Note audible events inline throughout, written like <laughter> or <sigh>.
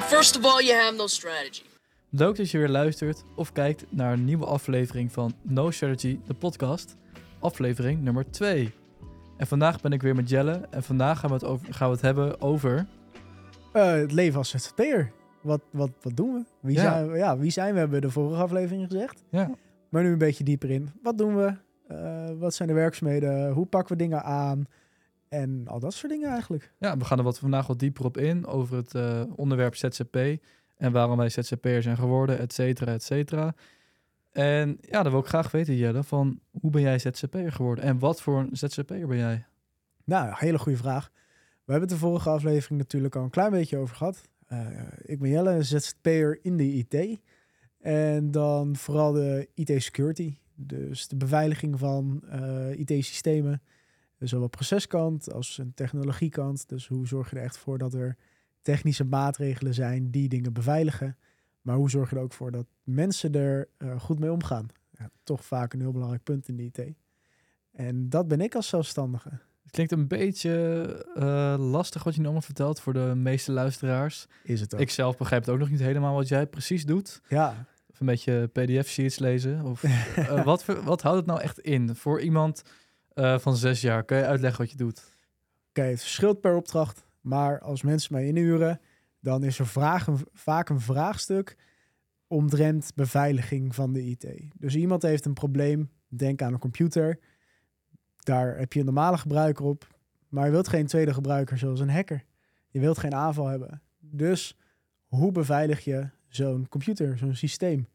Well, first of all, you have no strategy. Leuk dat je weer luistert of kijkt naar een nieuwe aflevering van No Strategy, de podcast. Aflevering nummer 2. En vandaag ben ik weer met Jelle en vandaag gaan we het, over, gaan we het hebben over... Eh, het leven als ZZP'er. Wat, wat, wat doen we? Wie, Ja. zijn we? Ja, wie zijn we, hebben we de vorige aflevering gezegd. Ja, Maar nu een beetje dieper in. Wat doen we? Eh, wat zijn de werkzaamheden? Hoe pakken we dingen aan? En al dat soort dingen eigenlijk. ja we gaan er wat, vandaag wat dieper op in over het eh, onderwerp ZZP en waarom wij ZZP'er zijn geworden, et cetera, et cetera. En ja, dan wil ik graag weten, Jelle, van hoe ben jij ZZP'er geworden en wat voor een ZZP'er ben jij? Nou, hele goede vraag. We hebben het de vorige aflevering natuurlijk al een klein beetje over gehad. Eh, ik ben Jelle, een ZZP'er in de IT. En dan vooral de IT-security. Dus de beveiliging van eh, IT-systemen. Dus zowel proceskant als een technologiekant. Dus hoe zorg je er echt voor dat er technische maatregelen zijn die dingen beveiligen. Maar hoe zorg je er ook voor dat mensen er eh, goed mee omgaan? Ja, toch vaak een heel belangrijk punt in de IT. En dat ben ik als zelfstandige. Het klinkt een beetje eh, lastig wat je nu allemaal vertelt voor de meeste luisteraars. Is het ook. Ik zelf begrijp het ook nog niet helemaal wat jij precies doet. Ja, Of een beetje pdf-sheets lezen. Of, <laughs> eh, wat, wat houdt het nou echt in voor iemand eh, van zes jaar? Kun je uitleggen wat je doet? Oké, het verschilt per opdracht. Maar als mensen mij inhuren, dan is er vaak een vraagstuk omtrent beveiliging van de IT. Dus iemand heeft een probleem, denk aan een computer. Daar heb je een normale gebruiker op, maar je wilt geen tweede gebruiker zoals een hacker. Je wilt geen aanval hebben. Dus hoe beveilig je zo'n computer, zo'n systeem?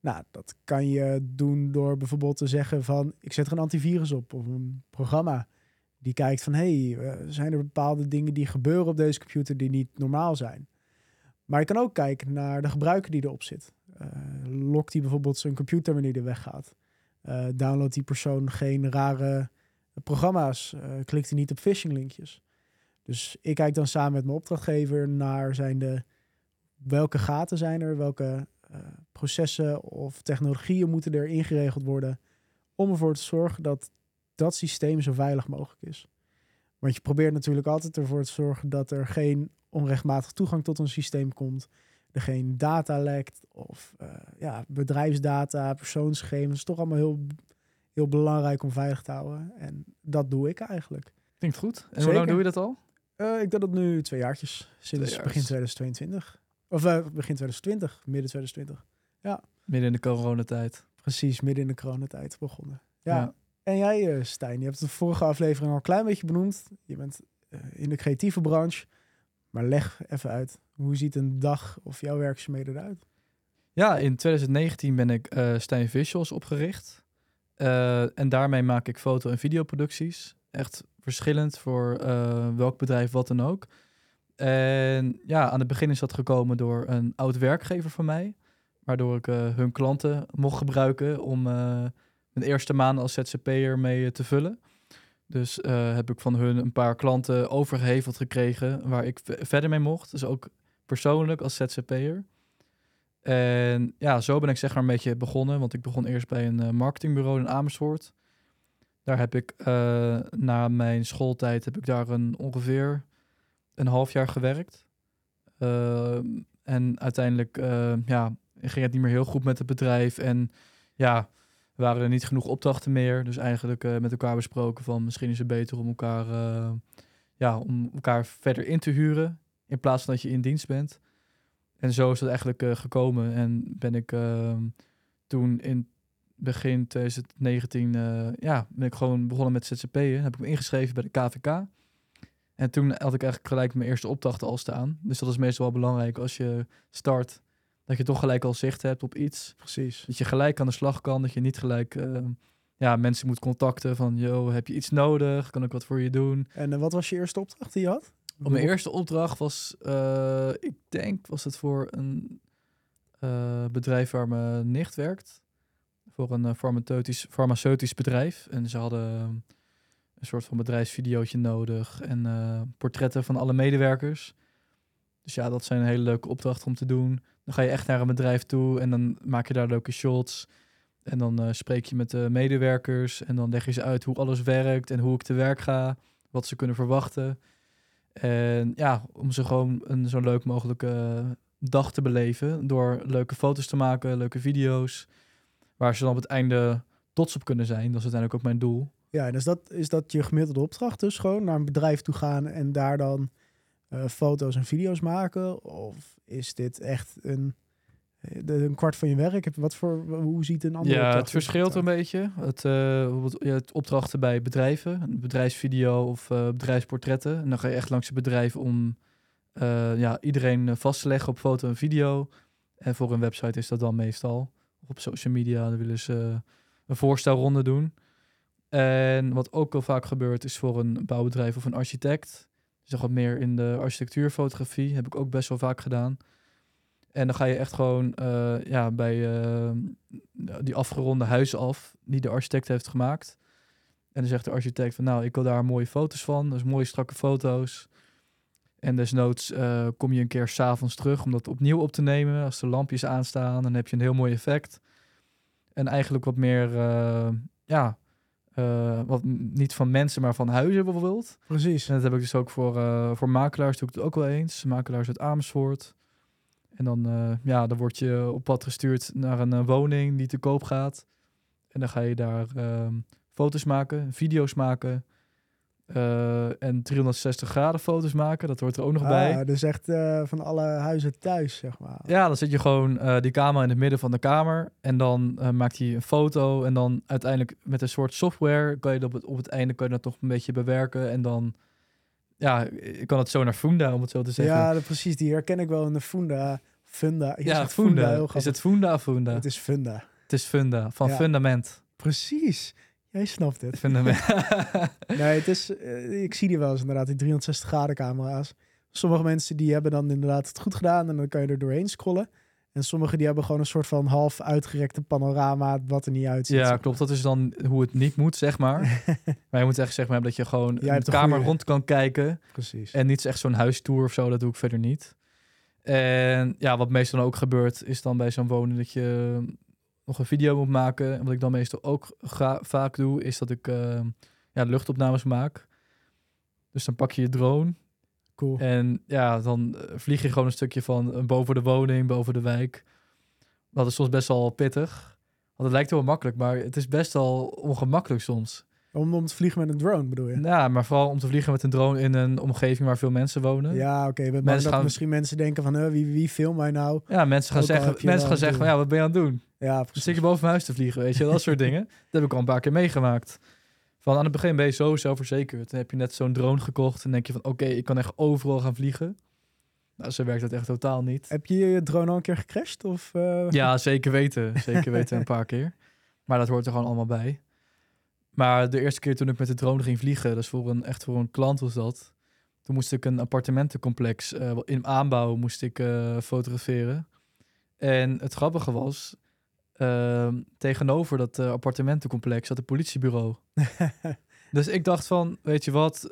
Nou, dat kan je doen door bijvoorbeeld te zeggen van... ik zet er een antivirus op of een programma die kijkt van... hey, eh, zijn er bepaalde dingen die gebeuren op deze computer die niet normaal zijn? Maar je kan ook kijken naar de gebruiker die erop zit. Eh lokt hij bijvoorbeeld zijn computer wanneer hij weggaat? Eh downloadt die persoon geen rare programma's? Klikt hij niet op phishing linkjes? Dus ik kijk dan samen met mijn opdrachtgever naar zijn de, welke gaten zijn er, welke processen of technologieën moeten er ingeregeld worden om ervoor te zorgen dat dat systeem zo veilig mogelijk is. Want je probeert natuurlijk altijd ervoor te zorgen dat er geen onrechtmatig toegang tot een systeem komt, er geen data lekt of eh, ja, bedrijfsdata, persoonsgegevens. is toch allemaal heel, heel belangrijk om veilig te houden. En dat doe ik eigenlijk. Klinkt goed. En hoe lang doe je dat al? Eh, ik doe dat nu twee jaartjes, sinds Twee begin jaartjes. 2022. Of eh, begin 2020, midden 2020. Midden in de coronatijd. Precies, midden in de coronatijd begonnen. Ja. Ja. En jij, eh, Stijn, je hebt de vorige aflevering al een klein beetje benoemd. Je bent eh, in de creatieve branche. Maar leg even uit, hoe ziet een dag of jouw werkzaamheden eruit? Ja, in 2019 ben ik Stijn Visuals opgericht. En daarmee maak ik foto- en videoproducties. Echt verschillend voor welk bedrijf, wat dan ook. En ja, aan het begin is dat gekomen door een oud werkgever van mij. Waardoor ik eh, hun klanten mocht gebruiken om eh, mijn eerste maanden als ZZP'er mee eh, te vullen. Dus heb ik van hun een paar klanten overgeheveld gekregen waar ik ve- verder mee mocht. Dus ook persoonlijk als ZZP'er. En ja, zo ben ik zeg maar een beetje begonnen. Want ik begon eerst bij een marketingbureau in Amersfoort. Daar heb ik na mijn schooltijd heb ik daar een, ongeveer een half jaar gewerkt. Ehm, en uiteindelijk eh, ja, ging het niet meer heel goed met het bedrijf. En ja, waren er niet genoeg opdrachten meer. Dus eigenlijk eh, met elkaar besproken van misschien is het beter om elkaar, eh, ja, om elkaar verder in te huren. In plaats van dat je in dienst bent. En zo is dat eigenlijk eh, gekomen. En ben ik ehm, toen in begin 2019, eh, ja, ben ik gewoon begonnen met ZZP'en. Heb ik me ingeschreven bij de KVK. En toen had ik eigenlijk gelijk mijn eerste opdrachten al staan. Dus dat is meestal wel belangrijk als je start. Dat je toch gelijk al zicht hebt op iets. Precies. Dat je gelijk aan de slag kan. Dat je niet gelijk eh, ja, mensen moet contacten van... Yo, heb je iets nodig? Kan ik wat voor je doen? En eh, wat was je eerste opdracht die je had? Op mijn eerste opdracht was, eh, ik denk, was het voor een bedrijf waar mijn nicht werkt. Voor een farmaceutisch, farmaceutisch bedrijf. En ze hadden een soort van bedrijfsvideootje nodig en eh, portretten van alle medewerkers. Dus ja, dat zijn een hele leuke opdrachten om te doen. Dan ga je echt naar een bedrijf toe en dan maak je daar leuke shots. En dan eh, spreek je met de medewerkers en dan leg je ze uit hoe alles werkt en hoe ik te werk ga, wat ze kunnen verwachten. En ja, om ze gewoon een zo leuk mogelijke dag te beleven. Door leuke foto's te maken, leuke video's. Waar ze dan op het einde trots op kunnen zijn. Dat is uiteindelijk ook mijn doel. Ja, en is dat, is dat je gemiddelde opdracht dus gewoon naar een bedrijf toe gaan en daar dan eh, foto's en video's maken? Of is dit echt een, eh, de- een kwart van je werk? Wat voor, hoe ziet een andere Ja, het er verschilt een beetje. Het, eh, hebt opdrachten bij bedrijven, een bedrijfsvideo of bedrijfsportretten. En dan ga je echt langs het bedrijf om ja, iedereen vast te leggen op foto en video. En voor een website is dat dan meestal. Of op social media dan willen ze een voorstelronde doen. En wat ook wel vaak gebeurt is voor een bouwbedrijf of een architect. Nog wat meer in de architectuurfotografie. Heb ik ook best wel vaak gedaan. En dan ga je echt gewoon eh, ja, bij eh, die afgeronde huizen af die de architect heeft gemaakt. En dan zegt de architect van nou, ik wil daar mooie foto's van. Dus mooie strakke foto's. En desnoods eh, kom je een keer s'avonds terug om dat opnieuw op te nemen. Als de lampjes aanstaan, dan heb je een heel mooi effect. En eigenlijk wat meer, ja, eh, wat niet van mensen, maar van huizen bijvoorbeeld. Precies. En dat heb ik dus ook voor, eh, voor makelaars, doe ik het ook wel eens. Makelaars uit Amersfoort. En dan, eh, ja, dan word je op pad gestuurd naar een woning die te koop gaat. En dan ga je daar ehm, foto's maken, video's maken. Eh, en 360 graden foto's maken, dat hoort er ook nog bij. Ah, dus echt eh, van alle huizen thuis, zeg maar. Ja, dan zet je gewoon eh, die camera in het midden van de kamer. En dan maakt hij een foto. En dan uiteindelijk met een soort software kan je dat op het, op het einde kan je dat toch een beetje bewerken. En dan, ja, ik kan het zo naar Funda, om het zo te zeggen. Ja, precies. Die herken ik wel in de Funda. Funda. Ja, zegt Funda. heel is het Funda of Funda? Het is Funda. Het is Funda, van Ja. fundament. Precies. Jij snapt het. <laughs> Nee, het is, eh, ik zie die wel eens inderdaad, die 360 graden camera's. Sommige mensen die hebben dan inderdaad het goed gedaan en dan kan je er doorheen scrollen. En sommigen die hebben gewoon een soort van half uitgerekte panorama wat er niet uitziet. ja, klopt. Dat is dan hoe het niet moet, zeg maar. <laughs> maar je moet echt zeg maar dat je gewoon Jij een kamer goeie. rond kan kijken. Precies. En niet echt zo'n huistour of zo, dat doe ik verder niet. En ja, wat meestal ook gebeurt, is dan bij zo'n woning dat je nog een video moet maken. En wat ik dan meestal ook vaak doe, is dat ik eh, ja, luchtopnames maak. Dus dan pak je je drone Cool. en ja, dan eh, vlieg je gewoon een stukje van eh, boven de woning, boven de wijk. Dat is soms best wel pittig. Want het lijkt heel makkelijk, maar het is best wel ongemakkelijk soms. Om, om te vliegen met een drone bedoel je? Ja, maar vooral om te vliegen met een drone in een omgeving waar veel mensen wonen. Ja, oké. Bang Mensen dat gaan- misschien mensen denken van, eh, wie, wie film mij nou? Ja, mensen gaan Ook zeggen, mensen gaan zeggen van, ja, wat ben je aan het doen? Ja, precies. zit je boven mijn huis te vliegen, weet je, dat soort <laughs> dingen. Dat heb ik al een paar keer meegemaakt. Van aan het begin ben je zo zelfverzekerd. Dan heb je net zo'n drone gekocht en denk je van, oké, ik kan echt overal gaan vliegen. Nou, zo werkt dat echt totaal niet. Heb je je drone al een keer gecrashed? Of, eh, Ja, zeker weten. Zeker <laughs> weten een paar keer. Maar dat hoort er gewoon allemaal bij. Maar de eerste keer toen ik met de drone ging vliegen, dus voor een, echt voor een klant was dat. Toen moest ik een appartementencomplex eh, in aanbouw moest ik, eh, fotograferen. En het grappige was, ehm, tegenover dat eh, appartementencomplex zat een politiebureau. <laughs> Dus ik dacht van, weet je wat,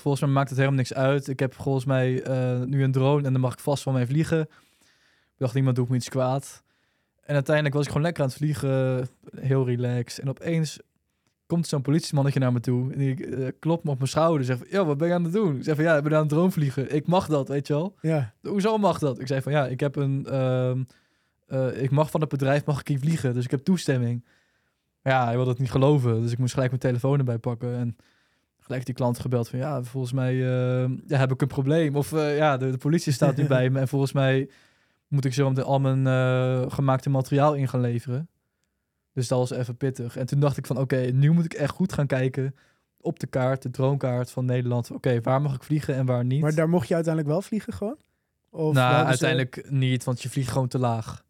volgens mij maakt het helemaal niks uit. Ik heb volgens mij nu een drone en dan mag ik vast van mij vliegen. Ik dacht, niemand doet me iets kwaad. En uiteindelijk was ik gewoon lekker aan het vliegen, heel relaxed. En opeens komt zo'n politiemannetje naar me toe en die eh, klopt me op mijn schouder en zegt van, ja, wat ben je aan het doen? Ik zeg van, ja, ik ben aan het drone vliegen. Ik mag dat, weet je wel. ja. Hoezo mag dat? Ik zei van, ja, ik heb een, ehm, eh, ik mag van het bedrijf, mag ik hier vliegen, dus ik heb toestemming. Maar ja, hij wilde het niet geloven, dus ik moest gelijk mijn telefoon erbij pakken en gelijk die klant gebeld van, ja, volgens mij eh, ja, heb ik een probleem. Of eh, ja, de, de politie staat <laughs> nu bij me en volgens mij moet ik zo meteen al mijn gemaakte materiaal in gaan leveren. Dus dat was even pittig. En toen dacht ik van, oké, nu moet ik echt goed gaan kijken op de kaart, de droomkaart van Nederland. Oké, waar mag ik vliegen en waar niet? Maar daar mocht je uiteindelijk wel vliegen gewoon? Of nou, ze- uiteindelijk niet, want je vliegt gewoon te laag.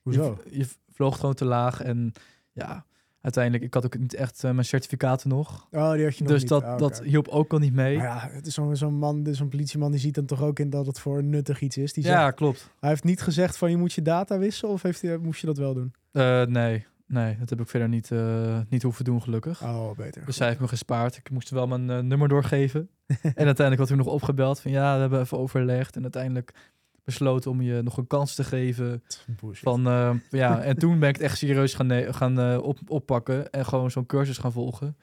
Hoezo? Je, je vloog gewoon te laag en ja, uiteindelijk, ik had ook niet echt eh, mijn certificaten nog. Oh, die had je nog Dus niet. dat, Ah, dat hielp ook al niet mee. Maar ja, het is zo'n zo'n man, zo'n politieman, die ziet dan toch ook in dat het voor nuttig iets is. Die ja, zegt, klopt. hij heeft niet gezegd van je moet je data wisselen of heeft hij, moest je dat wel doen? Eh, nee, nee, dat heb ik verder niet, eh, niet hoeven doen, gelukkig. Oh, beter. Dus hij heeft me gespaard. Ik moest wel mijn eh, nummer doorgeven. <laughs> en uiteindelijk had hij nog opgebeld van ja, we hebben even overlegd. En uiteindelijk besloten om je nog een kans te geven. Bullshit. Van, eh, ja, en toen ben ik het echt serieus gaan, gaan op, oppakken en gewoon zo'n cursus gaan volgen.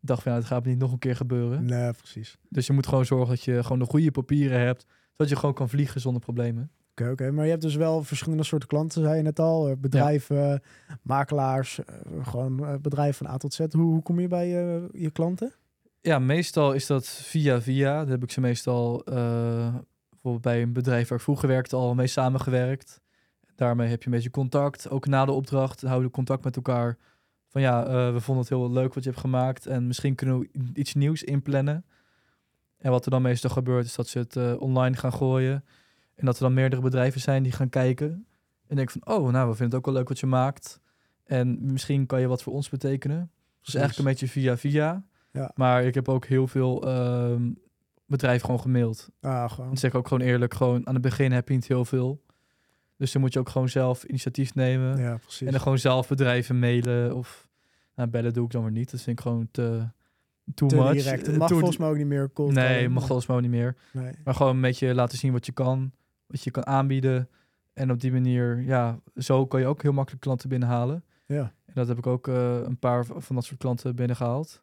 dacht van, ja, het gaat me niet nog een keer gebeuren. Nee, precies. Dus je moet gewoon zorgen dat je gewoon de goede papieren hebt, zodat je gewoon kan vliegen zonder problemen. Oké. Maar je hebt dus wel verschillende soorten klanten, zei je net al. Eh, Bedrijven, makelaars, eh, gewoon eh, bedrijven van A tot Z. Hoe, hoe kom je bij je, klanten? Ja, meestal is dat via via. Daar heb ik ze meestal bijvoorbeeld bij een bedrijf waar ik vroeger werkte al mee samengewerkt. Daarmee heb je een beetje contact. Ook na de opdracht houden we contact met elkaar. Van ja, we vonden het heel leuk wat je hebt gemaakt. En misschien kunnen we iets nieuws inplannen. En wat er dan meestal gebeurt is dat ze het online gaan gooien. En dat er dan meerdere bedrijven zijn die gaan kijken. En denken van, oh, nou, we vinden het ook wel leuk wat je maakt. En misschien kan je wat voor ons betekenen. Dus eigenlijk een beetje via via. Ja. Maar ik heb ook heel veel ehm, bedrijven gewoon gemaild. Ah, gewoon. Dan zeg ik ook gewoon eerlijk, gewoon aan het begin heb je niet heel veel. Dus dan moet je ook gewoon zelf initiatief nemen. Ja, precies. En dan gewoon zelf bedrijven mailen of nou, bellen doe ik dan weer niet. Dat vind ik gewoon te, too Te much. direct. Het Eh, mag volgens mij ook niet meer cold Nee, mag volgens mij ook niet meer. Nee. Maar gewoon een beetje laten zien wat je kan, wat je kan aanbieden. En op die manier, ja, zo kan je ook heel makkelijk klanten binnenhalen. Ja. En dat heb ik ook eh, een paar van dat soort klanten binnengehaald.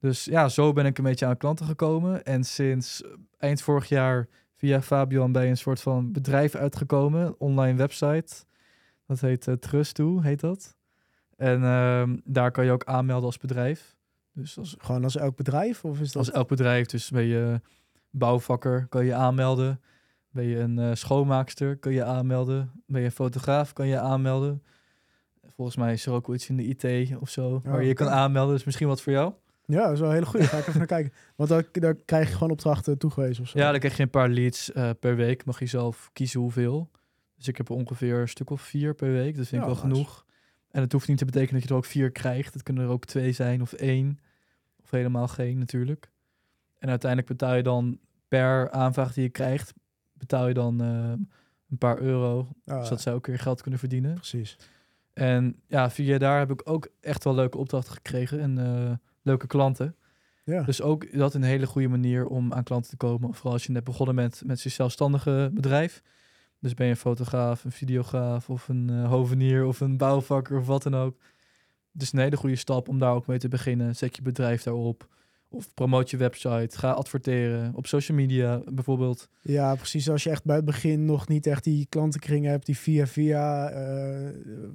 Dus ja, zo ben ik een beetje aan klanten gekomen. En sinds eind vorig jaar via Fabian bij een soort van bedrijf uitgekomen. Online website. Dat heet uh, Trust2, heet dat. En ehm, daar kan je ook aanmelden als bedrijf. Dus als, Gewoon als elk bedrijf? Of is dat... als elk bedrijf, dus ben je bouwvakker, kan je aanmelden. Ben je een eh, schoonmaakster, kun je aanmelden. Ben je een fotograaf, kan je aanmelden. Volgens mij is er ook iets in de IT of zo, waar je kan aanmelden. Dus misschien wat voor jou. Ja, dat is wel een hele goede. Ga ik even naar kijken. <laughs> Want dan krijg je gewoon opdrachten toegewezen of zo. Ja, dan krijg je een paar leads eh, per week. Mag je zelf kiezen hoeveel. Dus ik heb er ongeveer een stuk of vier per week. Dat vind ik wel nice. genoeg. En het hoeft niet te betekenen dat je er ook vier krijgt. Het kunnen er ook twee zijn of één. Of helemaal geen natuurlijk. En uiteindelijk betaal je dan per aanvraag die je krijgt, betaal je dan eh, een paar euro. Ah, zodat zij ook weer geld kunnen verdienen. Precies. En ja, via daar heb ik ook echt wel leuke opdrachten gekregen en eh, leuke klanten. Ja. Dus ook dat een hele goede manier om aan klanten te komen. Vooral als je net begonnen bent met je zelfstandige bedrijf. Dus ben je een fotograaf, een videograaf of een eh, hovenier of een bouwvakker of wat dan ook. Dus een hele goede stap om daar ook mee te beginnen. Zet je bedrijf daarop. Of promoot je website. Ga adverteren op social media bijvoorbeeld. Ja, precies. Als je echt bij het begin nog niet echt die klantenkring hebt, die via via, eh,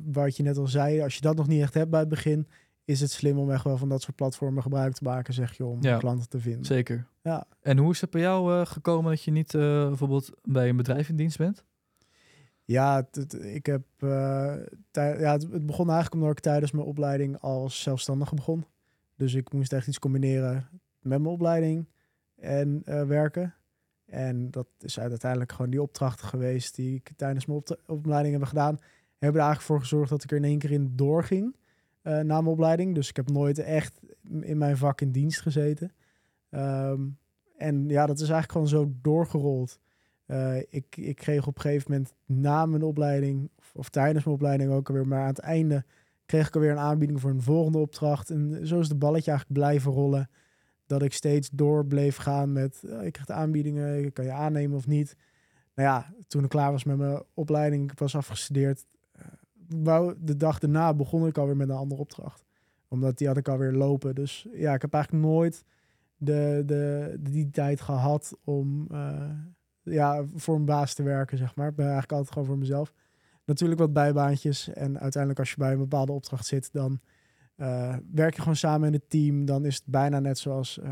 wat je net al zei, als je dat nog niet echt hebt bij het begin, is het slim om echt wel van dat soort platformen gebruik te maken, zeg je, om Ja. klanten te vinden. Zeker. Ja. En hoe is het bij jou eh, gekomen dat je niet eh, bijvoorbeeld bij een bedrijf in dienst bent? Ja, ik heb, ja, het, het begon eigenlijk omdat ik tijdens mijn opleiding als zelfstandige begon. Dus ik moest echt iets combineren met mijn opleiding en eh, werken. En dat is uiteindelijk gewoon die opdrachten geweest die ik tijdens mijn opleiding heb gedaan. Hebben er eigenlijk voor gezorgd dat ik er in één keer in doorging eh, na mijn opleiding. Dus ik heb nooit echt in mijn vak in dienst gezeten. Ehm, en ja, dat is eigenlijk gewoon zo doorgerold. Eh, ik, ik kreeg op een gegeven moment na mijn opleiding, of, of tijdens mijn opleiding ook alweer, maar aan het einde kreeg ik alweer een aanbieding voor een volgende opdracht. En zo is de balletje eigenlijk blijven rollen. Dat ik steeds door bleef gaan met, eh, ik krijg de aanbiedingen, kan je aannemen of niet. Nou ja, toen ik klaar was met mijn opleiding, ik was afgestudeerd, eh, de dag daarna begon ik alweer met een andere opdracht. Omdat die had ik alweer lopen. Dus ja, ik heb eigenlijk nooit de, de, die tijd gehad om eh, ja, voor een baas te werken, zeg maar. Ik ben eigenlijk altijd gewoon voor mezelf. Natuurlijk wat bijbaantjes. En uiteindelijk als je bij een bepaalde opdracht zit, dan eh, werk je gewoon samen in het team. Dan is het bijna net zoals eh,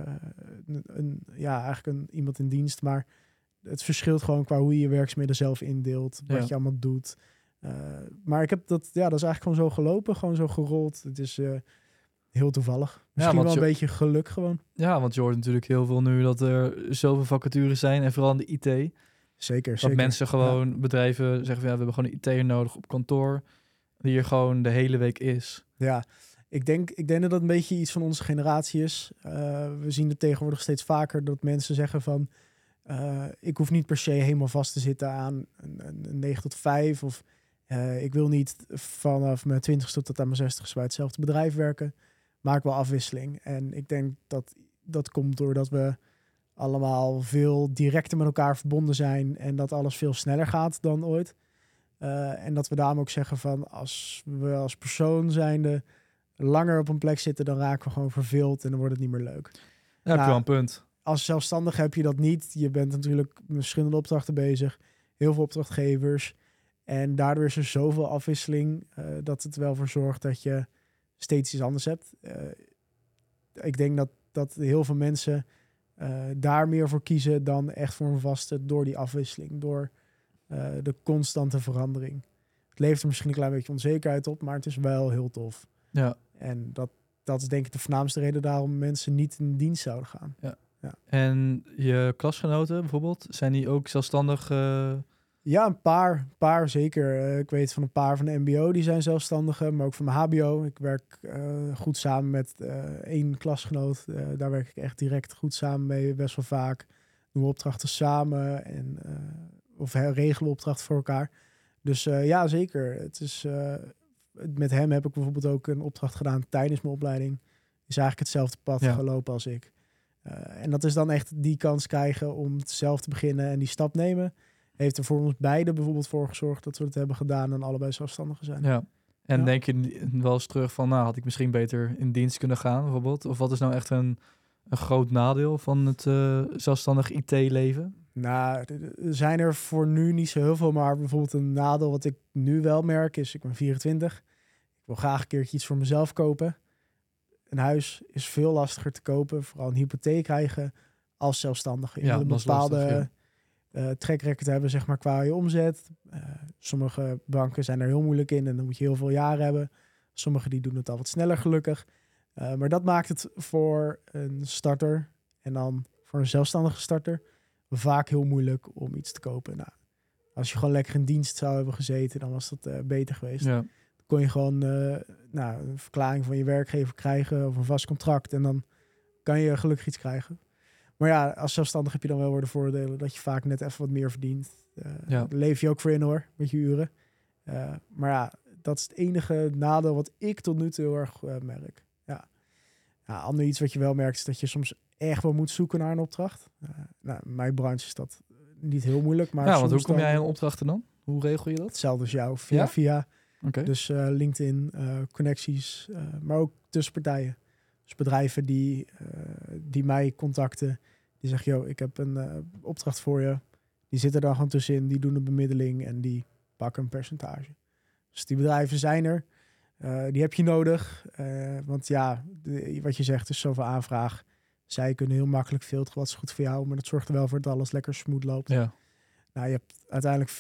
een, een- ja, eigenlijk een, iemand in dienst. Maar het verschilt gewoon qua hoe je je werkzaamheden zelf indeelt. Wat Ja. je allemaal doet. Eh, maar ik heb dat, ja, dat is eigenlijk gewoon zo gelopen. Gewoon zo gerold. Het is heel toevallig. Misschien wel een je- beetje geluk gewoon. Ja, want je hoort natuurlijk heel veel nu dat er zoveel vacatures zijn. En vooral in de IT. Zeker, Dat zeker. mensen gewoon, bedrijven zeggen van ja, we hebben gewoon een IT'er nodig op kantoor. Die er gewoon de hele week is. Ja, ik denk, ik denk dat dat een beetje iets van onze generatie is. Eh, we zien het tegenwoordig steeds vaker dat mensen zeggen van... eh, ik hoef niet per se helemaal vast te zitten aan een, een, een 9 tot 5. Of eh, ik wil niet vanaf mijn 20 tot aan mijn 60 bij hetzelfde bedrijf werken. Maak wel afwisseling. En ik denk dat dat komt doordat we allemaal veel directer met elkaar verbonden zijn. En dat alles veel sneller gaat dan ooit. Eh, en dat we daarom ook zeggen van als we als persoon zijnde langer op een plek zitten, dan raken we gewoon verveeld en dan wordt het niet meer leuk. Ja, heb je Nou, wel een punt. Als zelfstandige heb je dat niet. Je bent natuurlijk met verschillende opdrachten bezig. Heel veel opdrachtgevers. En daardoor is er zoveel afwisseling eh, dat het wel voor zorgt dat je steeds iets anders hebt. Eh, ik denk dat, dat heel veel mensen daar meer voor kiezen dan echt voor een vaste door die afwisseling, door eh, de constante verandering. Het levert er misschien een klein beetje onzekerheid op, maar het is wel heel tof. Ja. En dat, dat is denk ik de voornaamste reden daarom mensen niet in dienst zouden gaan. En je klasgenoten bijvoorbeeld, zijn die ook zelfstandig? eh, Ja, een paar, een paar zeker. Eh, ik weet van een paar van de MBO die zijn zelfstandigen, maar ook van mijn HBO. Ik werk eh, goed samen met eh, één klasgenoot. Daar werk ik echt direct goed samen mee, best wel vaak. Doen we opdrachten samen en of regelen opdrachten voor elkaar. Dus ja, zeker. Het is, met hem heb ik bijvoorbeeld ook een opdracht gedaan tijdens mijn opleiding. Is eigenlijk hetzelfde pad Ja. gelopen als ik. En dat is dan echt die kans krijgen om zelf te beginnen en die stap nemen heeft er voor ons beiden bijvoorbeeld voor gezorgd dat we het hebben gedaan en allebei zelfstandigen zijn. ja. En Ja. denk je wel eens terug van, nou had ik misschien beter in dienst kunnen gaan bijvoorbeeld? Of wat is nou echt een, een groot nadeel van het eh, zelfstandig IT-leven? Nou, er zijn er voor nu niet zo heel veel, maar bijvoorbeeld een nadeel wat ik nu wel merk is, ik ben 24, ik wil graag een keertje iets voor mezelf kopen. Een huis is veel lastiger te kopen, vooral een hypotheek krijgen als zelfstandige. Je Ja, moet een bepaalde lastig, eh track record hebben, zeg maar, qua je omzet. Eh, sommige banken zijn er heel moeilijk in en dan moet je heel veel jaren hebben. Sommige die doen het al wat sneller, gelukkig. Eh, maar dat maakt het voor een starter en dan voor een zelfstandige starter vaak heel moeilijk om iets te kopen. Nou, als je gewoon lekker in dienst zou hebben gezeten, dan was dat beter geweest. Ja. Dan kon je gewoon nou, een verklaring van je werkgever krijgen of een vast contract en dan kan je gelukkig iets krijgen. Maar ja, als zelfstandig heb je dan wel weer de voordelen dat je vaak net even wat meer verdient. Ja. daar leef je ook voor in hoor, met je uren. Eh, maar ja, dat is het enige nadeel wat ik tot nu toe heel erg eh, merk. Ja. ja, ander iets wat je wel merkt is dat je soms echt wel moet zoeken naar een opdracht. Nou, in mijn branche is dat niet heel moeilijk. Maar ja, want hoe kom jij aan opdrachten dan? Hoe regel je dat? Hetzelfde als jou, via Ja? via. Oké. Dus LinkedIn, connecties, maar ook tussen partijen. Dus bedrijven die, eh, die mij contacten, die zeggen, yo, ik heb een eh, opdracht voor je. Die zitten daar gewoon tussenin, die doen een bemiddeling en die pakken een percentage. Dus die bedrijven zijn er. Eh, die heb je nodig. Want ja, de- wat je zegt is zoveel aanvraag. Zij kunnen heel makkelijk filteren wat is goed voor jou. Maar dat zorgt er wel voor dat alles lekker smooth loopt. Ja. Nou, je hebt uiteindelijk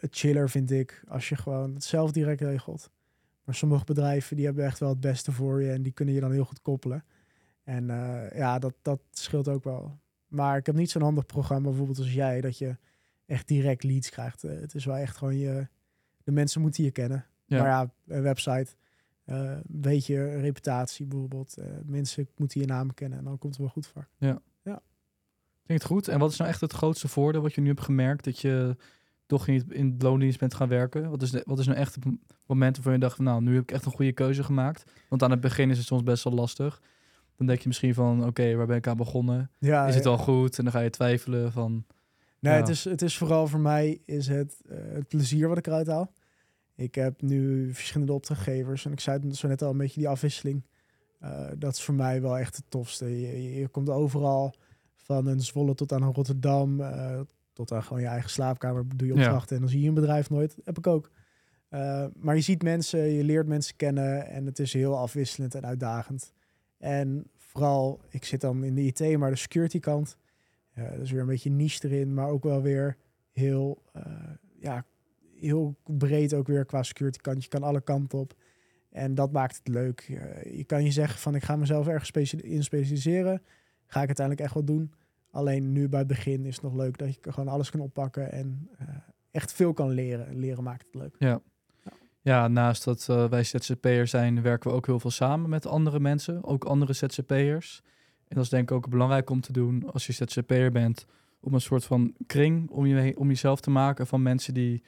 het chiller, vind ik, als je gewoon het zelf direct regelt. Maar sommige bedrijven die hebben echt wel het beste voor je en die kunnen je dan heel goed koppelen. En eh, ja, dat, dat scheelt ook wel. Maar ik heb niet zo'n handig programma bijvoorbeeld als jij, dat je echt direct leads krijgt. Eh, het is wel echt gewoon je, de mensen moeten je kennen. Ja. Maar ja, een website, eh, een beetje reputatie bijvoorbeeld. Mensen moeten je naam kennen en dan komt het wel goed voor. Klinkt goed. En wat is nou echt het grootste voordeel wat je nu hebt gemerkt dat je toch niet in het loondienst bent gaan werken? Wat is, de, wat is nou echt het moment waarvan je dacht van nou, nu heb ik echt een goede keuze gemaakt? Want aan het begin is het soms best wel lastig. Dan denk je misschien van oké, waar ben ik aan begonnen? Ja, Is het al goed? En dan ga je twijfelen van Nee, Ja. het, is, het is vooral voor mij is het, eh, het plezier wat ik eruit haal. Ik heb nu verschillende opdrachtgevers en ik zei het zo net al een beetje die afwisseling. Eh, dat is voor mij wel echt het tofste. Je, je, je komt overal van een Zwolle tot aan een Rotterdam, eh, tot aan gewoon je eigen slaapkamer doe je Ja. opdrachten en dan zie je een bedrijf nooit. Heb ik ook. Eh, maar je ziet mensen, je leert mensen kennen en het is heel afwisselend en uitdagend. En vooral, ik zit dan in de IT, maar de security kant. Ja, dus weer een beetje niche erin, maar ook wel weer heel, eh, ja, heel breed ook weer qua security kant. Je kan alle kanten op. En dat maakt het leuk. Eh, je kan je zeggen van ik ga mezelf ergens in specialiseren. Ga ik uiteindelijk echt wel doen. Alleen nu bij het begin is het nog leuk dat je gewoon alles kan oppakken en eh, echt veel kan leren. Leren maakt het leuk. ja. Ja, naast dat eh, wij ZZP'ers zijn, werken we ook heel veel samen met andere mensen, ook andere ZZP'ers. En dat is denk ik ook belangrijk om te doen als je ZZP'er bent, om een soort van kring om, je, om jezelf te maken van mensen die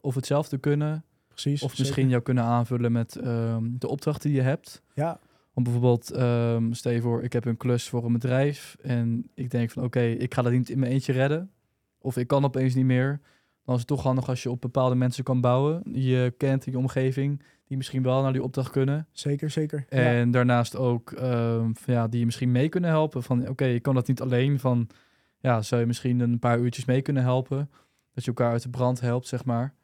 of hetzelfde kunnen, Precies. of zeker. misschien jou kunnen aanvullen met ehm, de opdrachten die je hebt. Ja, Om bijvoorbeeld, ehm, stel je voor, ik heb een klus voor een bedrijf en ik denk van oké, ik ga dat niet in mijn eentje redden. Of ik kan opeens niet meer. dan is het toch handig als je op bepaalde mensen kan bouwen. Die je kent in je omgeving, die misschien wel naar die opdracht kunnen. Zeker, zeker. Ja. En daarnaast ook ehm, van, ja, die je misschien mee kunnen helpen. Van oké, je kan dat niet alleen. Van ja, zou je misschien een paar uurtjes mee kunnen helpen? Dat je elkaar uit de brand helpt, zeg maar.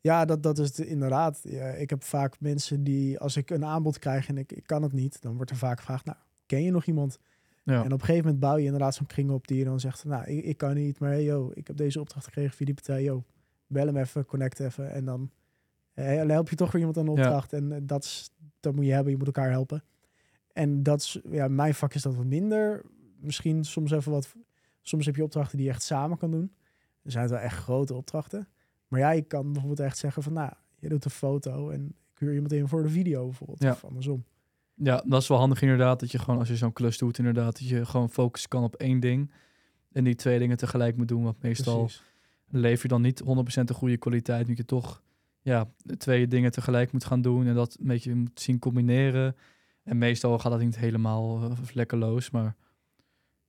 Ja, dat, dat is het inderdaad. Ja, ik heb vaak mensen die, als ik een aanbod krijg en ik, ik kan het niet, dan wordt er vaak gevraagd, nou, ken je nog iemand? Ja, En op een gegeven moment bouw je inderdaad zo'n kring op die je dan zegt, nou, ik, ik kan niet, maar hey, yo, ik heb deze opdracht gekregen via die partij, yo, bel hem even, connect even en dan, eh, help je toch weer iemand aan de Ja. opdracht en eh, dat, is, dat moet je hebben, je moet elkaar helpen. En dat is, ja, mijn vak is dat wat minder. Misschien soms even wat, soms heb je opdrachten die je echt samen kan doen. Er zijn het wel echt grote opdrachten. Maar ja, je kan bijvoorbeeld echt zeggen van, nou, je doet een foto en ik huur iemand in voor de video bijvoorbeeld. Ja. Of andersom. ja, dat is wel handig inderdaad. Dat je gewoon, als je zo'n klus doet, inderdaad, dat je gewoon focussen kan op één ding. En die twee dingen tegelijk moet doen. Want meestal Precies. lever je dan niet 100% de goede kwaliteit. Nu je toch ja, twee dingen tegelijk moet gaan doen. En dat een beetje moet zien combineren. En meestal gaat dat niet helemaal eh, vlekkeloos. Maar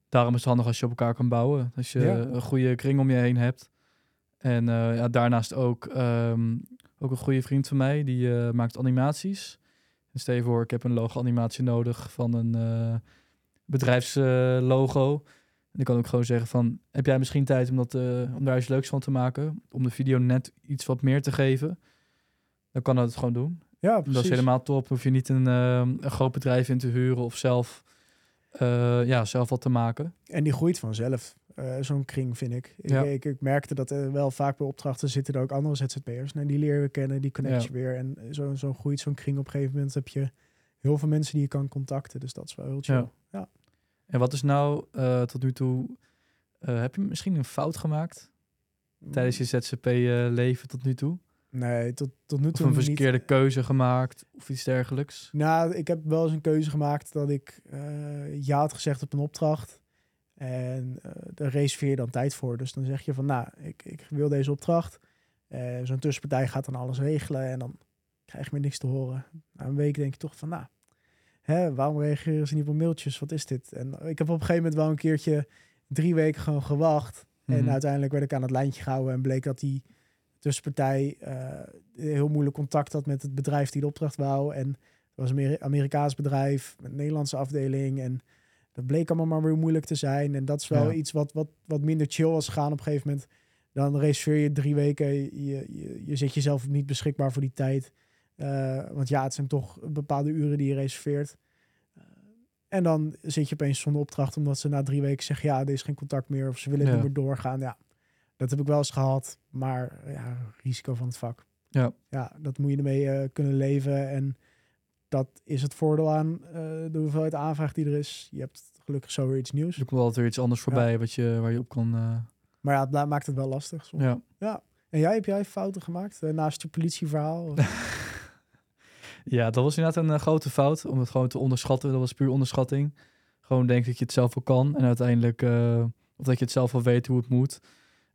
daarom is het handig als je op elkaar kan bouwen. Als je Ja. een goede kring om je heen hebt. En eh, ja, daarnaast ook, ehm, ook een goede vriend van mij. Die eh, maakt animaties. En stel je voor, ik heb een logo-animatie nodig van een eh, bedrijfslogo. en ik kan ook gewoon zeggen van, heb jij misschien tijd om, dat, om daar iets leuks van te maken? Om de video net iets wat meer te geven? Dan kan dat het gewoon doen. Ja, Dat precies. is helemaal top. Hoef je niet een, een groot bedrijf in te huren of zelf, eh, ja, zelf wat te maken. En die groeit vanzelf, eh, zo'n kring, vind ik. Ik, Ja. ik. ik merkte dat er wel vaak bij opdrachten zitten er ook andere ZZP'ers. Nou, die leren we kennen, die connect Ja. je weer. En zo, zo groeit zo'n kring op een gegeven moment. heb je heel veel mensen die je kan contacten. Dus dat is wel heel chill. Ja. En wat is nou eh, tot nu toe... heb je misschien een fout gemaakt tijdens je ZZP-leven tot nu toe? Nee, tot, tot nu Of toe een niet. verkeerde keuze gemaakt of iets dergelijks? Nou, ik heb wel eens een keuze gemaakt dat ik eh, ja had gezegd op een opdracht. En eh daar reserveer je dan tijd voor. Dus dan zeg je van, nou, ik, ik wil deze opdracht. Eh, Zo'n tussenpartij gaat dan alles regelen en dan krijg je meer niks te horen. Na een week denk je toch van, nou, hè, waarom reageren ze niet op mailtjes? Wat is dit? En ik heb op een gegeven moment wel een keertje drie weken gewoon gewacht. En Mhm. uiteindelijk werd ik aan het lijntje gehouden en bleek dat die tussenpartij eh, heel moeilijk contact had met het bedrijf die de opdracht wou. En het was een Ameri- Amerikaans bedrijf met een Nederlandse afdeling. En dat bleek allemaal maar weer moeilijk te zijn. En dat is wel Ja. iets wat, wat, wat minder chill was gegaan op een gegeven moment. Dan reserveer je drie weken. Je, je, je zet jezelf niet beschikbaar voor die tijd. Eh, want ja, het zijn toch bepaalde uren die je reserveert. Eh, en dan zit je opeens zonder opdracht, omdat ze na drie weken zeggen: ja, er is geen contact meer. Of ze willen Ja. niet meer doorgaan. Ja, dat heb ik wel eens gehad. Maar ja, risico van het vak. Ja. Ja, dat moet je ermee eh, kunnen leven. En dat is het voordeel aan eh, de hoeveelheid aanvraag die er is. Je hebt gelukkig zo weer iets nieuws. Er komt altijd weer iets anders voorbij wat je, waar je op kan... eh, Maar ja, dat maakt het wel lastig. Soms. ja. En jij, heb jij fouten gemaakt naast je politieverhaal? <laughs> Ja, dat was inderdaad een grote fout. Om het gewoon te onderschatten. Dat was puur onderschatting. Gewoon denk dat je het zelf wel kan. En uiteindelijk... of dat je het zelf wel weet hoe het moet.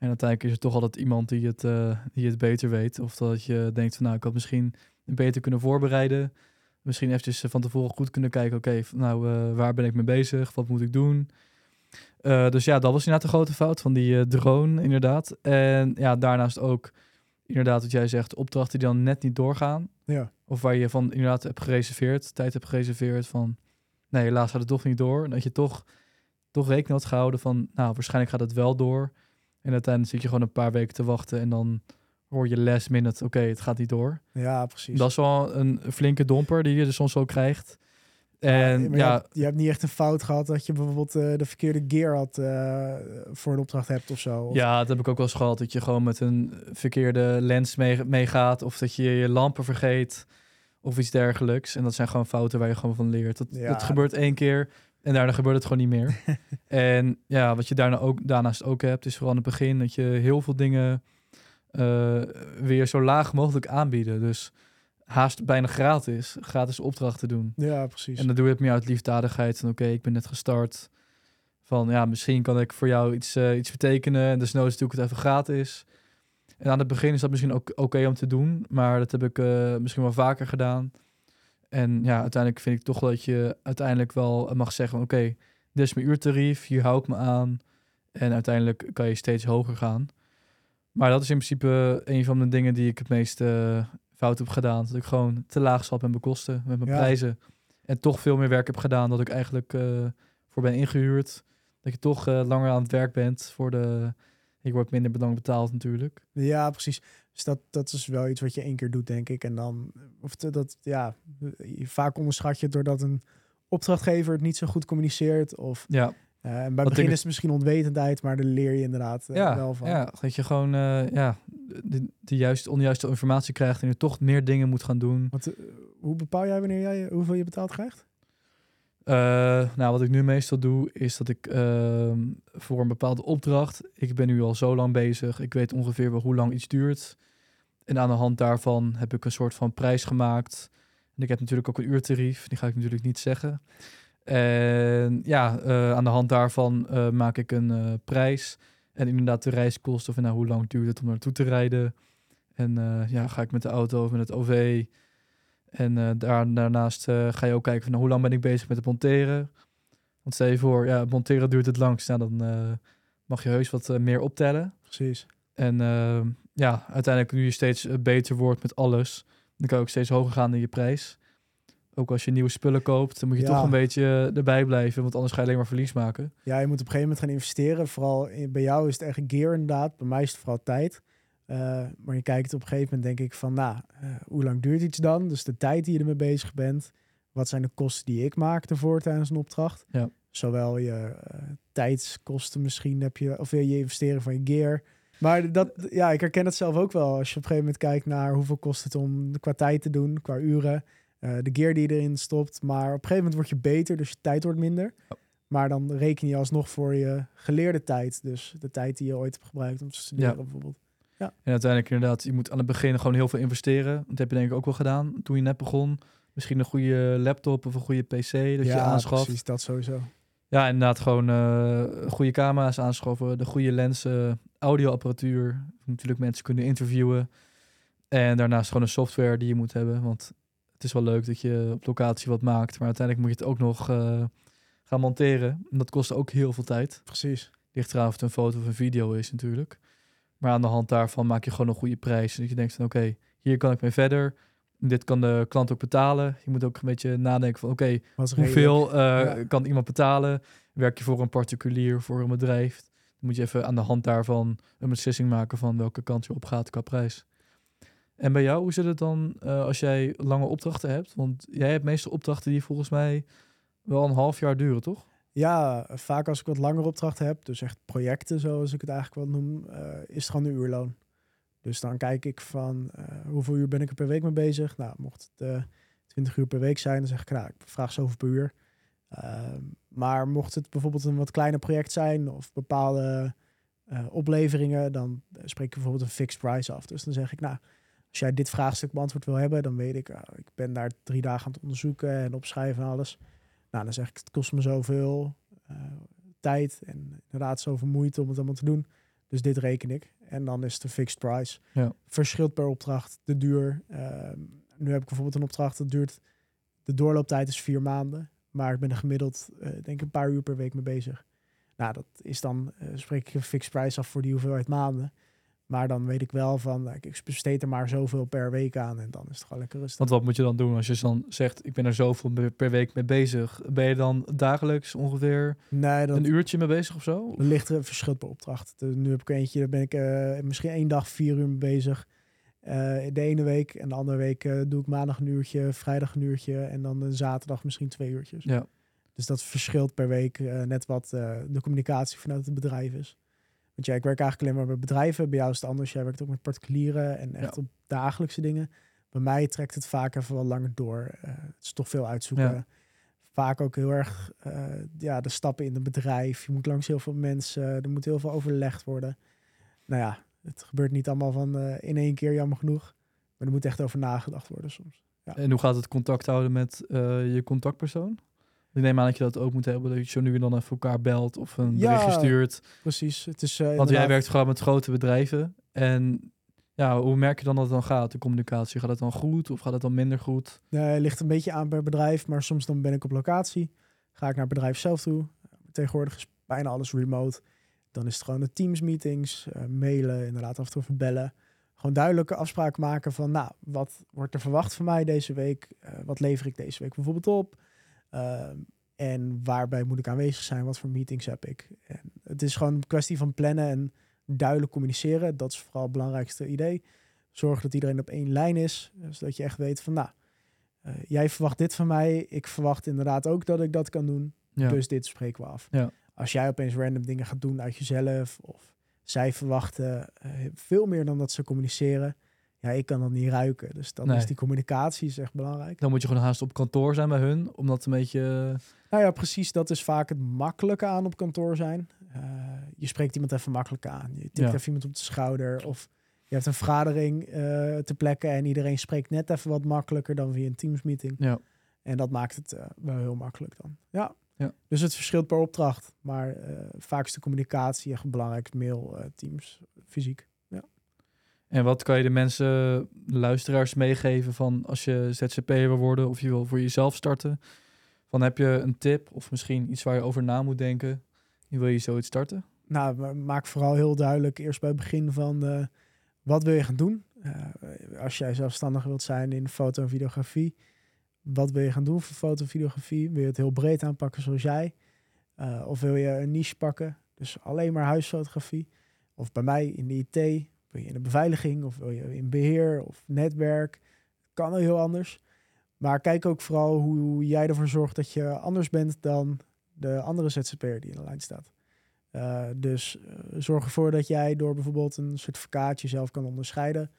En uiteindelijk is er toch altijd iemand die het, eh, die het beter weet. Of dat je denkt van nou, ik had misschien beter kunnen voorbereiden. Misschien eventjes eh, van tevoren goed kunnen kijken. Oké, nou, eh, waar ben ik mee bezig? Wat moet ik doen? Dus ja, dat was inderdaad de grote fout van die drone, inderdaad. En ja, daarnaast ook inderdaad wat jij zegt, opdrachten die dan net niet doorgaan. ja. Of waar je van inderdaad hebt gereserveerd, tijd hebt gereserveerd van... Nee, helaas gaat het toch niet door. En dat je toch, toch rekening had gehouden van... Nou, waarschijnlijk gaat het wel door. En uiteindelijk zit je gewoon een paar weken te wachten... en dan hoor je last minute, oké, het gaat niet door. ja, precies. Dat is wel een flinke domper die je er soms wel krijgt. En ja, je, hebt, je hebt niet echt een fout gehad dat je bijvoorbeeld eh, de verkeerde gear had eh, voor een opdracht hebt of zo. Of- Ja, dat heb ik ook wel eens gehad. Dat je gewoon met een verkeerde lens mee- meegaat. Of dat je je lampen vergeet. Of iets dergelijks. En dat zijn gewoon fouten waar je gewoon van leert. Dat, Ja. dat gebeurt één keer. En daarna gebeurt het gewoon niet meer. <laughs> en ja, wat je daarna ook, daarnaast ook hebt, is vooral in het begin dat je heel veel dingen eh, weer zo laag mogelijk aanbieden. Dus haast bijna gratis, gratis opdrachten doen. ja, precies. En dan doe je het meer uit liefdadigheid. Van oké, ik ben net gestart. Van ja, misschien kan ik voor jou iets, eh, iets betekenen. En desnoods doe ik het even gratis. En aan het begin is dat misschien ook oké om te doen. Maar dat heb ik eh, misschien wel vaker gedaan. En ja, uiteindelijk vind ik toch dat je uiteindelijk wel mag zeggen... oké, dit is mijn uurtarief, hier hou ik me aan. En uiteindelijk kan je steeds hoger gaan. Maar dat is in principe een van de dingen die ik het meest eh, fout heb gedaan. Dat ik gewoon te laag zat met mijn kosten, met mijn Ja. prijzen. En toch veel meer werk heb gedaan dan ik eigenlijk eh, voor ben ingehuurd. Dat je toch eh, langer aan het werk bent voor de... Ik word minder bedankt betaald natuurlijk. Ja, precies. Dus dat, dat is wel iets wat je één keer doet, denk ik. En dan, of te- dat, ja, vaak onderschat je het doordat een opdrachtgever het niet zo goed communiceert. Of Ja, eh, en bij denk het begin ik- is het misschien onwetendheid, maar daar leer je inderdaad eh, ja, wel van. ja, dat je gewoon eh, ja, de, de juiste, onjuiste informatie krijgt en je toch meer dingen moet gaan doen. Want, eh, hoe bepaal jij wanneer jij hoeveel je betaald krijgt? Eh, nou, wat ik nu meestal doe, is dat ik ehm, voor een bepaalde opdracht, ik ben nu al zo lang bezig, ik weet ongeveer wel hoe lang iets duurt. En aan de hand daarvan heb ik een soort van prijs gemaakt. En ik heb natuurlijk ook een uurtarief, die ga ik natuurlijk niet zeggen. En ja, eh, aan de hand daarvan eh, maak ik een prijs. En inderdaad de reiskosten, of nou, hoe lang duurt het om naartoe te rijden. En ja, ga ik met de auto of met het OV. En eh, daar, daarnaast eh, ga je ook kijken van nou, hoe lang ben ik bezig met het monteren. Want stel je voor, ja, monteren duurt het langst. Nou, dan eh, mag je heus wat meer optellen. Precies. En eh, ja, uiteindelijk nu je steeds beter wordt met alles, dan kan je ook steeds hoger gaan in je prijs. Ook als je nieuwe spullen koopt, dan moet je Ja. toch een beetje erbij blijven, want anders ga je alleen maar verlies maken. Ja, je moet op een gegeven moment gaan investeren. Vooral in- bij jou is het echt gear inderdaad. Bij mij is het vooral tijd. Eh, maar je kijkt op een gegeven moment denk ik van, nou, eh, hoe lang duurt iets dan? Dus de tijd die je ermee bezig bent. Wat zijn de kosten die ik maak ervoor tijdens een opdracht? Ja. Zowel je eh, tijdskosten misschien heb je, of je investeren van je gear. Maar dat, ja, ik herken het zelf ook wel. Als je op een gegeven moment kijkt naar hoeveel kost het om qua tijd te doen, qua uren. de gear die je erin stopt. Maar op een gegeven moment word je beter, dus je tijd wordt minder. Maar dan reken je alsnog voor je geleerde tijd. Dus de tijd die je ooit hebt gebruikt om te studeren Ja. bijvoorbeeld. En uiteindelijk inderdaad, je moet aan het begin gewoon heel veel investeren. Dat heb je denk ik ook wel gedaan toen je net begon. Misschien een goede laptop of een goede pc dat je ja, aanschaft. precies, dat sowieso. Ja, inderdaad gewoon eh, goede camera's aanschaffen, de goede lenzen, audioapparatuur. Natuurlijk mensen kunnen interviewen. En daarnaast gewoon een software die je moet hebben. Want het is wel leuk dat je op locatie wat maakt. Maar uiteindelijk moet je het ook nog eh, gaan monteren. En dat kost ook heel veel tijd. Precies. Ligt eraan of het een foto of een video is natuurlijk. Maar aan de hand daarvan maak je gewoon een goede prijs. Dat je denkt van oké, hier kan ik mee verder. Dit kan de klant ook betalen. Je moet ook een beetje nadenken van oké. Hoeveel eh, Ja. kan iemand betalen? Werk je voor een particulier, voor een bedrijf? Dan moet je even aan de hand daarvan een beslissing maken van welke kant je op gaat qua prijs. En bij jou, hoe zit het dan eh, als jij lange opdrachten hebt? Want jij hebt meestal opdrachten die volgens mij wel een half jaar duren, toch? Ja, vaak als ik wat langer opdrachten heb, dus echt projecten zoals ik het eigenlijk wel noem, eh, is het gewoon een uurloon. Dus dan kijk ik van eh, hoeveel uur ben ik er per week mee bezig. Nou, mocht het eh 20 uur per week zijn, dan zeg ik, nou, ik vraag zoveel per uur. Ehm, maar mocht het bijvoorbeeld een wat kleiner project zijn of bepaalde eh, opleveringen, dan eh, spreek ik bijvoorbeeld een fixed price af. Dus dan zeg ik, nou, als jij dit vraagstuk beantwoord wil hebben, dan weet ik, ah, ik ben daar drie dagen aan het onderzoeken en opschrijven en alles. Nou, dan zeg ik, het kost me zoveel eh, tijd en inderdaad zoveel moeite om het allemaal te doen. Dus dit reken ik. En dan is een fixed price. Ja. Verschilt per opdracht de duur. Ehm, nu heb ik bijvoorbeeld een opdracht dat duurt... De doorlooptijd is vier maanden. Maar ik ben er gemiddeld, eh, denk ik, een paar uur per week mee bezig. Nou, dat is dan, eh, spreek ik een fixed price af voor die hoeveelheid maanden. Maar dan weet ik wel van, nou, ik besteed er maar zoveel per week aan. En dan is het gewoon lekker rustig. Want wat moet je dan doen als je dan zegt, ik ben er zoveel per- week mee bezig? Ben je dan dagelijks ongeveer nee, dat, een uurtje mee bezig of zo? Er ligt er verschil per opdracht. Dus nu heb ik eentje, daar ben ik eh, misschien één dag vier uur mee bezig. Eh, de ene week en de andere week eh, doe ik maandag een uurtje, vrijdag een uurtje en dan een zaterdag misschien twee uurtjes. Ja. Dus dat verschilt per week net wat de communicatie vanuit het bedrijf is. Want ja, ik werk eigenlijk alleen maar bij bedrijven. Bij jou is het anders. Jij werkt ook met particulieren en echt Ja. op dagelijkse dingen. Bij mij trekt het vaak even wat langer door. Eh, het is toch veel uitzoeken. Ja. Vaak ook heel erg eh, ja, de stappen in het bedrijf. Je moet langs heel veel mensen. Er moet heel veel overlegd worden. Nou ja, het gebeurt niet allemaal van eh, in één keer, jammer genoeg. Maar er moet echt over nagedacht worden soms. En hoe gaat het contact houden met je contactpersoon? Ik neem aan dat je dat ook moet hebben, dat je zo nu en dan even elkaar belt of een Ja, berichtje stuurt. Precies. Het is, eh, Want jij werkt gewoon met grote bedrijven. En ja, hoe merk je dan dat het dan gaat, de communicatie? Gaat het dan goed of gaat het dan minder goed? Nee, ligt een beetje aan per bedrijf, maar soms dan ben ik op locatie. Ga ik naar het bedrijf zelf toe. Tegenwoordig is bijna alles remote. Dan is het gewoon de Teams meetings, eh, mailen, inderdaad af en toe bellen. Gewoon duidelijke afspraken maken van, nou, wat wordt er verwacht van mij deze week? Eh, wat lever ik deze week bijvoorbeeld op? Ehm, en waarbij moet ik aanwezig zijn? Wat voor meetings heb ik? En het is gewoon een kwestie van plannen en duidelijk communiceren. Dat is vooral het belangrijkste idee. Zorg dat iedereen op één lijn is, zodat je echt weet van, nou, eh, jij verwacht dit van mij. Ik verwacht inderdaad ook dat ik dat kan doen. Ja. Dus dit spreken we af. Ja. Als jij opeens random dingen gaat doen uit jezelf, of zij verwachten eh, veel meer dan dat ze communiceren. Ja, ik kan dat niet ruiken. Dus dan Nee. is die communicatie is echt belangrijk. Dan moet je gewoon haast op kantoor zijn bij hun, om dat een beetje... Nou ja, precies. Dat is vaak het makkelijke aan op kantoor zijn. Eh, je spreekt iemand even makkelijk aan. Je tikt Ja. even iemand op de schouder. Of je hebt een vergadering eh te plekken en iedereen spreekt net even wat makkelijker dan via een Teams meeting. Ja. En dat maakt het eh, wel heel makkelijk dan. Ja. Ja. Dus het verschilt per opdracht. Maar eh, vaak is de communicatie echt belangrijk. Mail, eh, Teams, fysiek. En wat kan je de mensen, luisteraars meegeven van als je ZZP'er wil worden of je wil voor jezelf starten? Van heb je een tip of misschien iets waar je over na moet denken? Wil je zoiets starten? Nou, ma- maak vooral heel duidelijk eerst bij het begin van eh, wat wil je gaan doen. Eh, als jij zelfstandig wilt zijn in foto en videografie, wat wil je gaan doen voor foto en videografie? Wil je het heel breed aanpakken zoals jij? Eh, of wil je een niche pakken, dus alleen maar huisfotografie? Of bij mij in de IT, wil je in de beveiliging of wil je in beheer of netwerk? Kan heel anders. Maar kijk ook vooral hoe jij ervoor zorgt dat je anders bent dan de andere ZZP'er die in de lijn staat. Uh, dus uh, zorg ervoor dat jij door bijvoorbeeld een certificaat jezelf kan onderscheiden.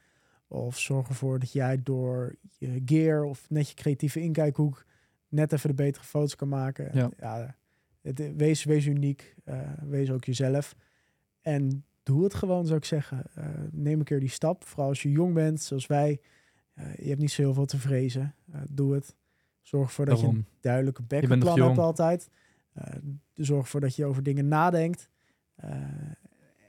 Of zorg ervoor dat jij door je gear of net je creatieve inkijkhoek net even de betere foto's kan maken. Ja. ja het, wees, wees uniek. Uh, wees ook jezelf. En doe het gewoon, zou ik zeggen. neem een keer die stap. Vooral als je jong bent, zoals wij. je hebt niet zo heel veel te vrezen. doe het. Zorg ervoor dat Daarom. je een duidelijke backuplan hebt altijd. Zorg ervoor dat je over dingen nadenkt.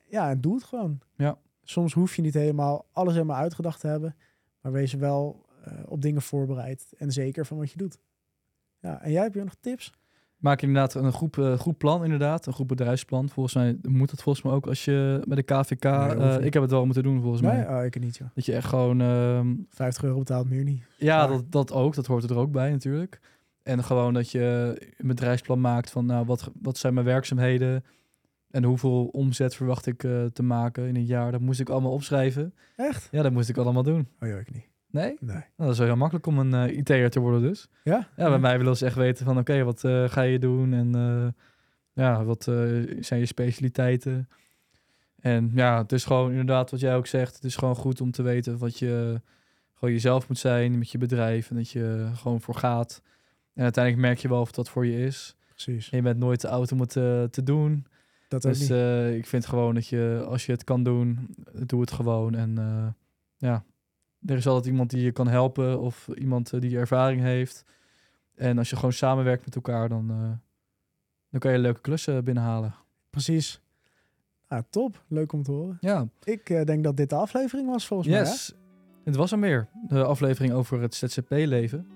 Ja, en doe het gewoon. Ja. Soms hoef je niet helemaal alles helemaal uitgedacht te hebben. Maar wees wel op dingen voorbereid en zeker van wat je doet. Ja, en jij hebt hier nog tips? Maak inderdaad een goed, uh, goed plan, inderdaad. Een goed bedrijfsplan. Volgens mij moet het volgens mij ook als je bij de KVK... Nee, uh, ik heb het wel moeten doen, volgens nee, mij. Oh, ik niet. Dat je echt gewoon... Uh, 50 euro betaalt meer niet. Ja, dat, dat ook. Dat hoort er ook bij natuurlijk. En gewoon dat je een bedrijfsplan maakt van... Nou, wat, wat zijn mijn werkzaamheden... En hoeveel omzet verwacht ik uh, te maken in een jaar? Dat moest ik allemaal opschrijven. Echt? Ja, dat moest ik allemaal doen. Oh ja, ik niet. Nee? Nee. Nou, dat is wel heel makkelijk om een uh, IT'er te worden dus. Ja? Ja, bij mij willen ze echt weten van... Oké, okay, wat uh, ga je doen? En ja, wat eh, zijn je specialiteiten? En ja, het is gewoon inderdaad wat jij ook zegt. Het is gewoon goed om te weten wat je... Gewoon jezelf moet zijn met je bedrijf. En dat je gewoon voor gaat. En uiteindelijk merk je wel of dat voor je is. Precies. En je bent nooit te oud om het te, doen. Dat dus ik vind gewoon dat je, als je het kan doen, doe het gewoon. En ja, er is altijd iemand die je kan helpen of iemand uh, die ervaring heeft. En als je gewoon samenwerkt met elkaar, dan, uh, dan kan je leuke klussen binnenhalen. Precies. Ah, top. Leuk om te horen. Ja. Ik uh, denk dat dit de aflevering was volgens yes. mij. Yes. Het was er meer. De aflevering over het ZZP-leven.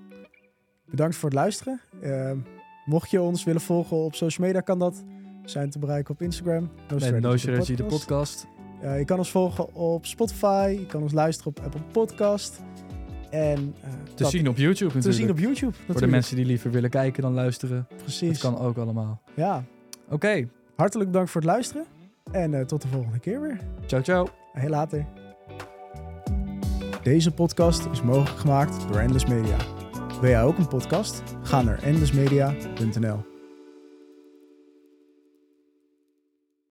Bedankt voor het luisteren. Uh, mocht je ons willen volgen op social media, kan dat. We zijn te bereiken op Instagram. No Strategy, no Strategy de podcast. Uh, je kan ons volgen op Spotify. Je kan ons luisteren op Apple Podcast. En uh, te zien op YouTube natuurlijk. Te zien op YouTube natuurlijk. Voor de mensen die liever willen kijken dan luisteren. Precies. Dat kan ook allemaal. Ja. Oké. Okay. Hartelijk bedankt voor het luisteren. En uh, tot de volgende keer weer. Ciao, ciao. Heel later. Deze podcast is mogelijk gemaakt door Endless Media. Wil jij ook een podcast? Ga naar endlessmedia.nl